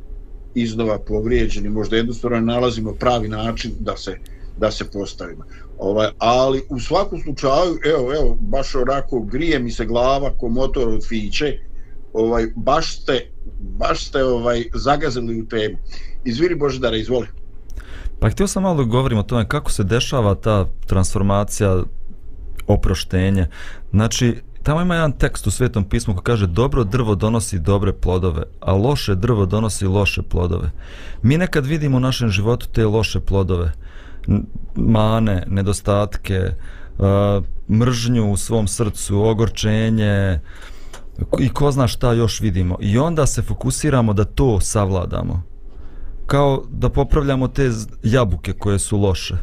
iznova povrijeđeni možda jednostavno nalazimo pravi način da se da se postavimo ovaj ali u svakom slučaju evo evo baš onako grije mi se glava ko motor od fiće ovaj baš ste baš ste ovaj zagazili u temu Izviri Božidara izvoli Pa htio sam malo da govorim o tome kako se dešava ta transformacija, oproštenje. Znači, tamo ima jedan tekst u Svetom pismu koji kaže dobro drvo donosi dobre plodove, a loše drvo donosi loše plodove. Mi nekad vidimo u našem životu te loše plodove, mane, nedostatke, e, mržnju u svom srcu, ogorčenje i ko zna šta još vidimo. I onda se fokusiramo da to savladamo kao da popravljamo te jabuke koje su loše.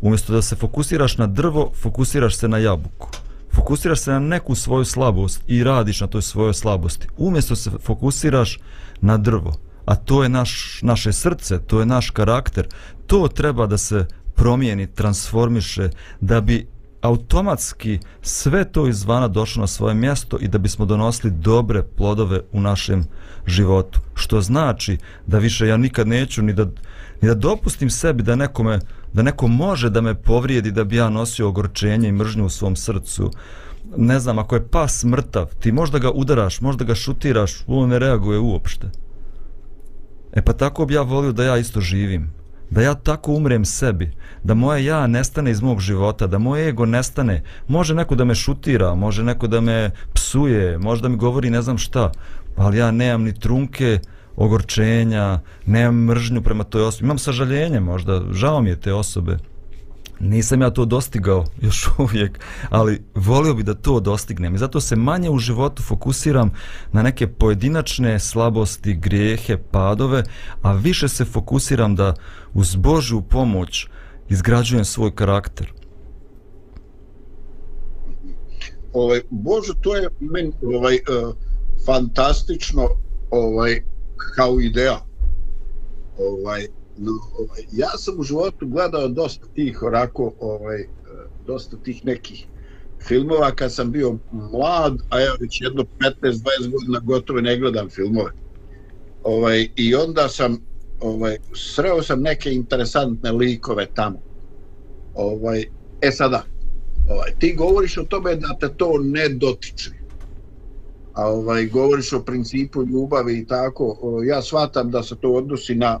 Umjesto da se fokusiraš na drvo, fokusiraš se na jabuku. Fokusiraš se na neku svoju slabost i radiš na toj svojoj slabosti. Umjesto se fokusiraš na drvo, a to je naš, naše srce, to je naš karakter, to treba da se promijeni, transformiše, da bi automatski sve to izvana došlo na svoje mjesto i da bismo donosili dobre plodove u našem životu. Što znači da više ja nikad neću ni da, ni da dopustim sebi da nekome da neko može da me povrijedi da bi ja nosio ogorčenje i mržnju u svom srcu. Ne znam, ako je pas mrtav, ti možda ga udaraš, možda ga šutiraš, on ne reaguje uopšte. E pa tako bi ja volio da ja isto živim da ja tako umrem sebi, da moje ja nestane iz mog života, da moje ego nestane. Može neko da me šutira, može neko da me psuje, može da mi govori ne znam šta, ali ja nemam ni trunke ogorčenja, nemam mržnju prema toj osobi. Imam sažaljenje možda, žao mi je te osobe. Nisam ja to dostigao još uvijek, ali volio bi da to dostignem i zato se manje u životu fokusiram na neke pojedinačne slabosti, grijehe, padove, a više se fokusiram da uz Božju pomoć izgrađujem svoj karakter. Ovaj Bože, to je meni ovaj uh, fantastično ovaj kao ideja. Ovaj no, ovaj, ja sam u životu gledao dosta tih orako, ovaj, eh, dosta tih nekih filmova kad sam bio mlad, a ja već jedno 15-20 godina gotovo ne gledam filmove. Ovaj, I onda sam, ovaj, sreo sam neke interesantne likove tamo. Ovaj, e sada, ovaj, ti govoriš o tome da te to ne dotiče. A ovaj, govoriš o principu ljubavi i tako, ovaj, ja shvatam da se to odnosi na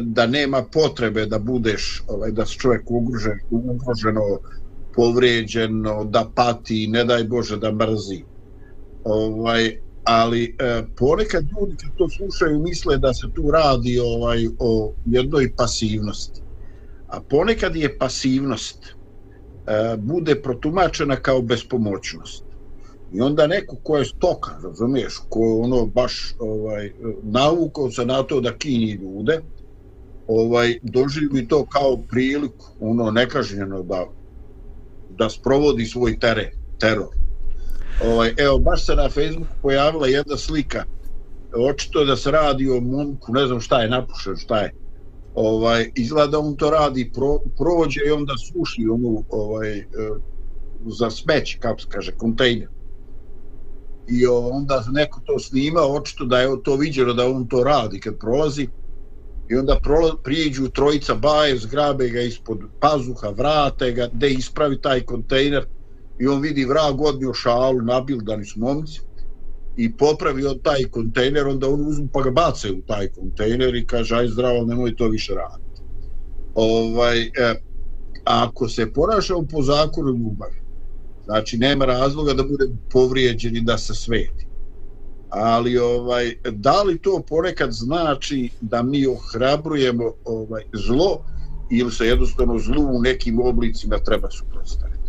da nema potrebe da budeš ovaj da se čovjek ugrožen ugroženo povrijeđeno da pati ne daj bože da mrzi. Ovaj ali e, ponekad ljudi kad to slušaju misle da se tu radi ovaj o jednoj pasivnosti. A ponekad je pasivnost e, bude protumačena kao bespomoćnost. I onda neko ko je stoka razumiješ ko ono baš ovaj e, navukao se na to da kini ljude ovaj doživi to kao priliku ono nekažnjeno da da sprovodi svoj tere, teror. Ovaj evo baš se na Facebooku pojavila jedna slika. Očito da se radi o momku, ne znam šta je napušen, šta je. Ovaj izgleda on to radi pro, prođe i onda suši onu ovaj e, za smeće, kako se kaže, kontejner. I onda neko to snima, očito da je to viđeno da on to radi kad prolazi i onda prijeđu trojica baje, zgrabe ga ispod pazuha, vrate ga, de ispravi taj kontejner i on vidi vrag odnio šalu, nabildani su momci i popravi od taj kontejner, onda on uzmu pa ga bace u taj kontejner i kaže, aj zdravo, nemoj to više raditi. Ovaj, e, ako se ponašao po zakonu ljubavi, znači nema razloga da bude povrijeđen i da se sveti ali ovaj da li to ponekad znači da mi ohrabrujemo ovaj zlo ili se jednostavno zlu u nekim oblicima treba suprotstaviti?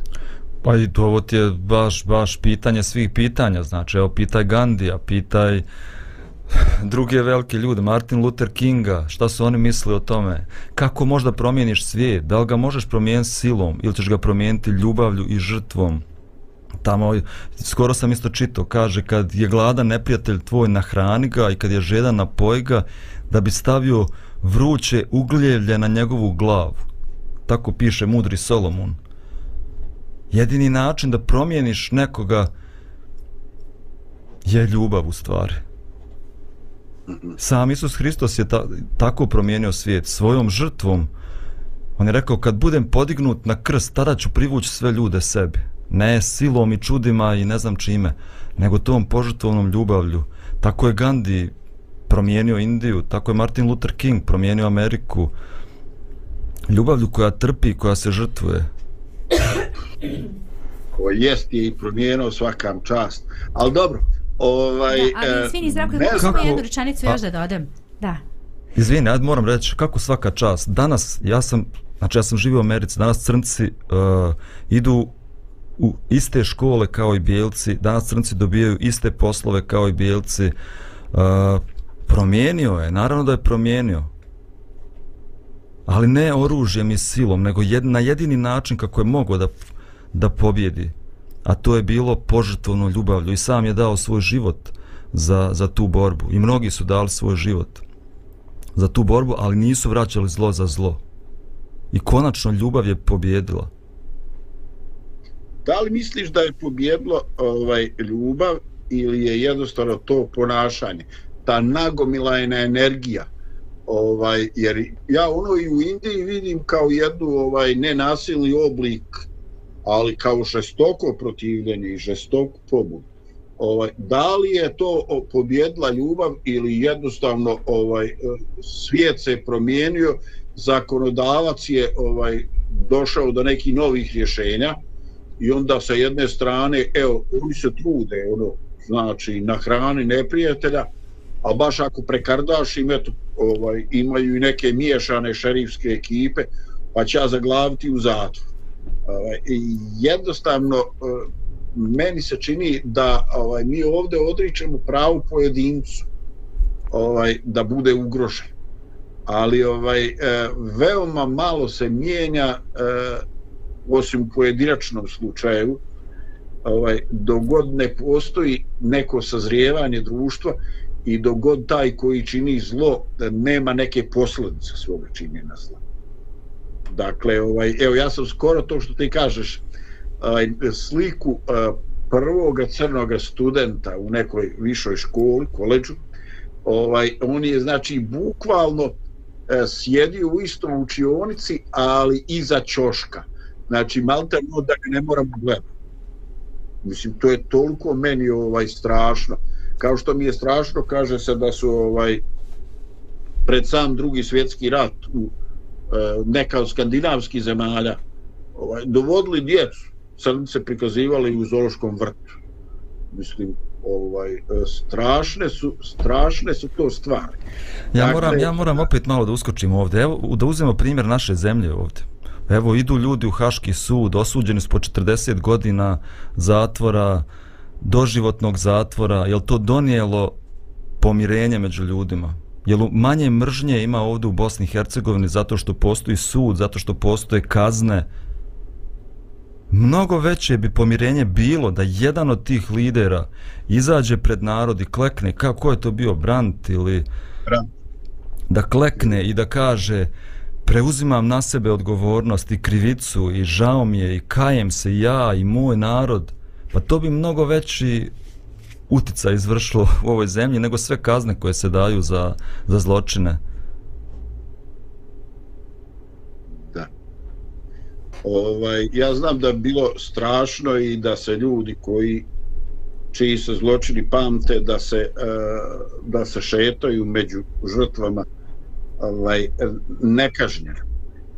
Pa i to ovo ti je baš, baš pitanje svih pitanja, znači evo pitaj Gandija, pitaj druge velike ljude, Martin Luther Kinga, šta su oni mislili o tome, kako možda promijeniš svijet, da li ga možeš promijeniti silom ili ćeš ga promijeniti ljubavlju i žrtvom, tamo, skoro sam isto čito, kaže kad je gladan neprijatelj tvoj nahrani ga i kad je žedan napoj ga, da bi stavio vruće ugljevlje na njegovu glavu. Tako piše mudri Solomon. Jedini način da promijeniš nekoga je ljubav u stvari. Sam Isus Hristos je ta, tako promijenio svijet svojom žrtvom. On je rekao kad budem podignut na krst, tada ću privući sve ljude sebi. Ne silom i čudima i ne znam čime, nego tom požrtvovnom ljubavlju. Tako je Gandhi promijenio Indiju, tako je Martin Luther King promijenio Ameriku. Ljubavlju koja trpi, koja se žrtvuje koji jest je i promijenio svakam čast. Ali dobro, ovaj... Da, ali e, izvini, Zdravko, ne kako znam- samo jednu rečanicu A- još da dodam. Da. Izvini, ja moram reći kako svaka čast. Danas, ja sam, znači ja sam živio u Americi, danas crnci uh, idu u iste škole kao i bijelci, danas crnci dobijaju iste poslove kao i bijelci. Uh, e, promijenio je, naravno da je promijenio. Ali ne oružjem i silom, nego jed, na jedini način kako je mogao da, da pobjedi. A to je bilo požrtvovno ljubavlju i sam je dao svoj život za, za tu borbu. I mnogi su dali svoj život za tu borbu, ali nisu vraćali zlo za zlo. I konačno ljubav je pobjedila. Da li misliš da je pobjedlo ovaj, ljubav ili je jednostavno to ponašanje? Ta nagomilajna energija. Ovaj, jer ja ono i u Indiji vidim kao jednu ovaj nenasilni oblik, ali kao žestoko protivljenje i žestoku pobudu. Ovaj, da li je to pobjedla pobjedila ljubav ili jednostavno ovaj svijet se promijenio, zakonodavac je ovaj došao do nekih novih rješenja i onda sa jedne strane, evo, oni se trude, ono, znači, na hrani neprijatelja, a baš ako prekardaš im, eto, ovaj, imaju i neke miješane šerifske ekipe, pa će ja zaglaviti u zatvor. Ovaj, jednostavno, e, meni se čini da ovaj, mi ovdje odričemo pravu pojedincu ovaj, da bude ugrožen. Ali ovaj e, veoma malo se mijenja e, osim u pojedinačnom slučaju ovaj dogod ne postoji neko sazrijevanje društva i dogod taj koji čini zlo da nema neke posljedice svoga činjenja zla. Dakle, ovaj, evo ja sam skoro to što ti kažeš, ovaj, sliku prvog prvoga crnoga studenta u nekoj višoj školi, koleđu, ovaj, on je znači bukvalno eh, sjedio u istom učionici, ali iza ćoška. Znači, malte no da ga ne moramo gledati. Mislim, to je toliko meni ovaj strašno. Kao što mi je strašno, kaže se da su ovaj pred sam drugi svjetski rat u e, neka od skandinavskih zemalja ovaj, dovodili djecu, crnice prikazivali u zoološkom vrtu. Mislim, ovaj, e, strašne su, strašne su to stvari. Ja Dakle- moram, ja moram opet malo da uskočim ovdje. Evo, da uzmemo primjer naše zemlje ovdje. Evo, idu ljudi u Haški sud, osuđeni su po 40 godina zatvora, doživotnog zatvora. Je to donijelo pomirenje među ljudima? Jel manje mržnje ima ovdje u Bosni i Hercegovini zato što postoji sud, zato što postoje kazne? Mnogo veće bi pomirenje bilo da jedan od tih lidera izađe pred narod i klekne, kako je to bio, Brandt ili Brandt. da klekne i da kaže preuzimam na sebe odgovornost i krivicu i žao mi je i kajem se ja i moj narod, pa to bi mnogo veći utica izvršilo u ovoj zemlji nego sve kazne koje se daju za, za zločine. Da. Ovaj, ja znam da bilo strašno i da se ljudi koji čiji se zločini pamte da se eh, da se šetaju među žrtvama ovaj nekažnjen.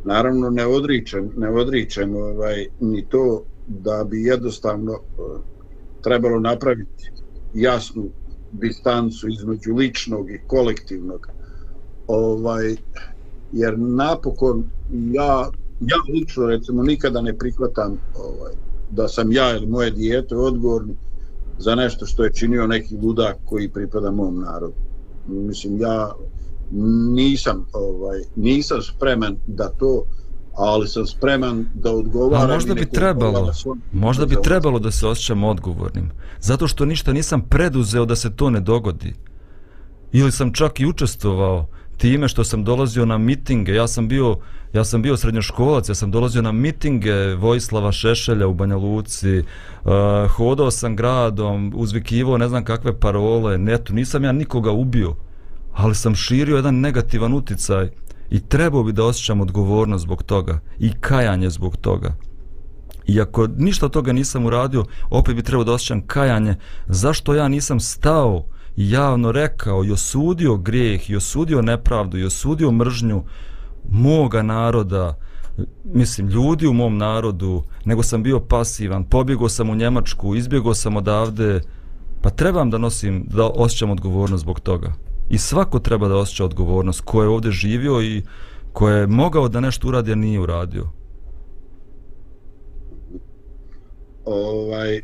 Naravno ne odričem, ne odričem ovaj ni to da bi jednostavno eh, trebalo napraviti jasnu distancu između ličnog i kolektivnog. Ovaj, jer napokon ja, ja lično recimo nikada ne prihvatam ovaj, da sam ja ili moje dijete odgovorni za nešto što je činio neki ludak koji pripada mom narodu. Mislim, ja nisam, ovaj, nisam spreman da to ali sam spreman da odgovaram. A možda bi trebalo, možda bi trebalo da se osjećam odgovornim. Zato što ništa nisam preduzeo da se to ne dogodi. Ili sam čak i učestvovao time što sam dolazio na mitinge. Ja sam bio, ja sam bio srednjoškolac, ja sam dolazio na mitinge Vojislava Šešelja u Banja Luci. Uh, hodao sam gradom, uzvikivo ne znam kakve parole. Neto, nisam ja nikoga ubio. Ali sam širio jedan negativan uticaj i trebao bi da osjećam odgovornost zbog toga i kajanje zbog toga. I ako ništa toga nisam uradio, opet bi trebao da osjećam kajanje zašto ja nisam stao i javno rekao i osudio grijeh i osudio nepravdu i osudio mržnju moga naroda, mislim, ljudi u mom narodu, nego sam bio pasivan, pobjegao sam u Njemačku, izbjegao sam odavde, pa trebam da nosim, da osjećam odgovornost zbog toga. I svako treba da osjeća odgovornost ko je ovdje živio i ko je mogao da nešto uradi, a nije uradio. Ovaj,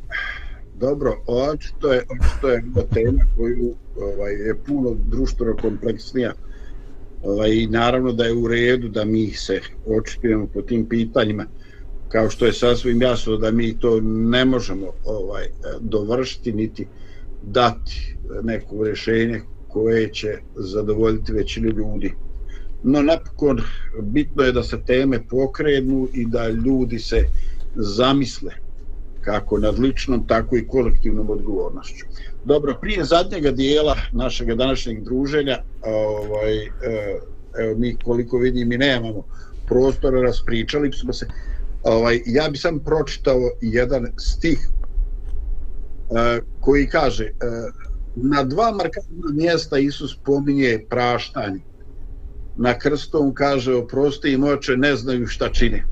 dobro, očito je, očito je tema koju ovaj, je puno društveno kompleksnija. Ovaj, I naravno da je u redu da mi se očitujemo po tim pitanjima kao što je sasvim jasno da mi to ne možemo ovaj dovršiti niti dati neko rješenje koje će zadovoljiti većinu ljudi. No napokon bitno je da se teme pokrenu i da ljudi se zamisle kako nad ličnom, tako i kolektivnom odgovornošću. Dobro, prije zadnjega dijela našeg današnjeg druženja, ovaj, e, evo mi koliko vidim i nemamo prostora, raspričali smo se, ovaj, ja bi sam pročitao jedan stih e, koji kaže e, na dva markantna mjesta Isus pominje praštanje. Na krstu on kaže oprosti im oče ne znaju šta čine.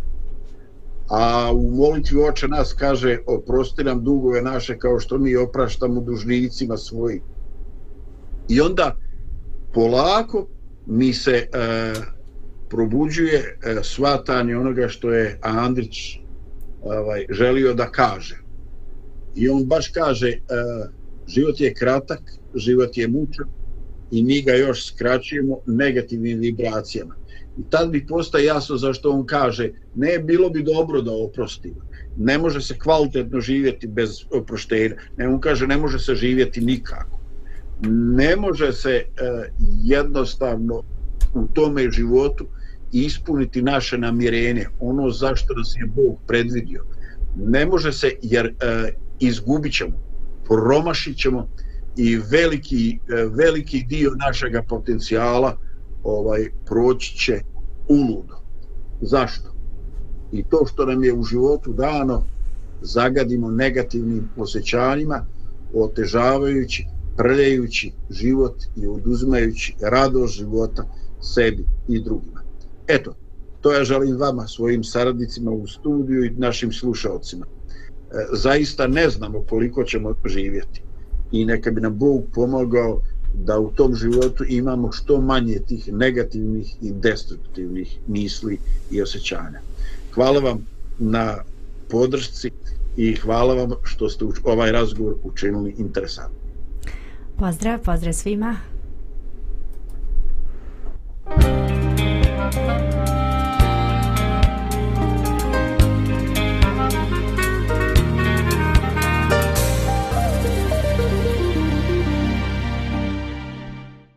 A u molitvi oče nas kaže oprosti nam dugove naše kao što mi opraštamo dužnicima svojim. I onda polako mi se e, probuđuje e, svatanje onoga što je Andrić ovaj, želio da kaže. I on baš kaže e, život je kratak, život je mučan i mi ga još skraćujemo negativnim vibracijama. I tad bi postaje jasno zašto on kaže ne, bilo bi dobro da oprostimo. Ne može se kvalitetno živjeti bez oproštenja. Ne, on kaže ne može se živjeti nikako. Ne može se e, jednostavno u tome životu ispuniti naše namjerenje, ono zašto nas je Bog predvidio. Ne može se jer e, izgubit ćemo promašit ćemo i veliki, e, veliki dio našeg potencijala ovaj proći će uludo. Zašto? I to što nam je u životu dano zagadimo negativnim osjećanjima, otežavajući, prljajući život i oduzimajući radost života sebi i drugima. Eto, to ja želim vama, svojim saradnicima u studiju i našim slušalcima. Zaista ne znamo koliko ćemo živjeti i neka bi nam Bog pomogao da u tom životu imamo što manje tih negativnih i destruktivnih misli i osjećanja. Hvala vam na podršci i hvala vam što ste ovaj razgovor učinili interesantno. Pozdrav, pozdrav svima. Thank you.